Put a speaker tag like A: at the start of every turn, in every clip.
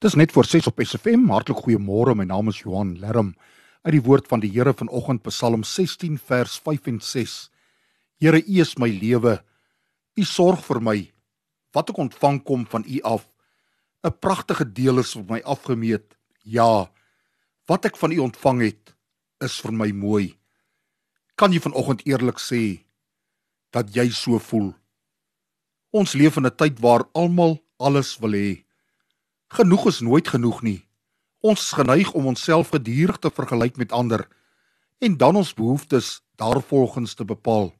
A: Dis net voor 6 op SFM. Hartlik goeiemôre. My naam is Johan Lerm. Uit die woord van die Here vanoggend Psalm 16 vers 5 en 6. Here, U is my lewe. U sorg vir my. Wat ek ontvang kom van U af. 'n Pragtige deel is vir my afgemeet. Ja. Wat ek van U ontvang het, is vir my mooi. Kan jy vanoggend eerlik sê dat jy so voel? Ons leef in 'n tyd waar almal alles wil hê. Genoeg is nooit genoeg nie. Ons is geneig om onsself gedurig te vergelyk met ander en dan ons behoeftes daarvolgens te bepaal.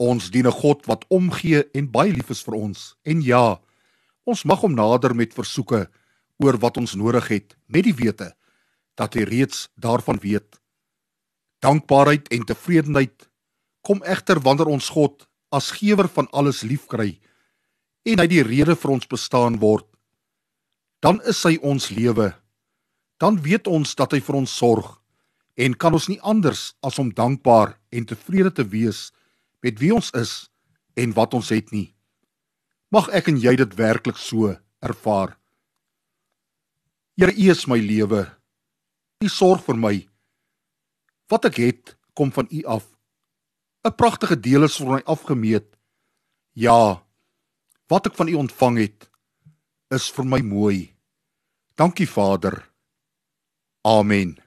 A: Ons dien 'n God wat omgee en baie lief is vir ons. En ja, ons mag hom nader met versoeke oor wat ons nodig het, met die wete dat hy reeds daarvan weet. Dankbaarheid en tevredenheid kom egter wanneer ons God as gewer van alles liefkry en hy die rede vir ons bestaan word dan is hy ons lewe. Dan weet ons dat hy vir ons sorg en kan ons nie anders as om dankbaar en tevrede te wees met wie ons is en wat ons het nie. Mag ek en jy dit werklik so ervaar. Here, U is my lewe. U sorg vir my. Wat ek het, kom van U af. 'n Pragtige deel is vir my afgemeet. Ja, wat ek van U ontvang het, is vir my mooi. Dankie Vader. Amen.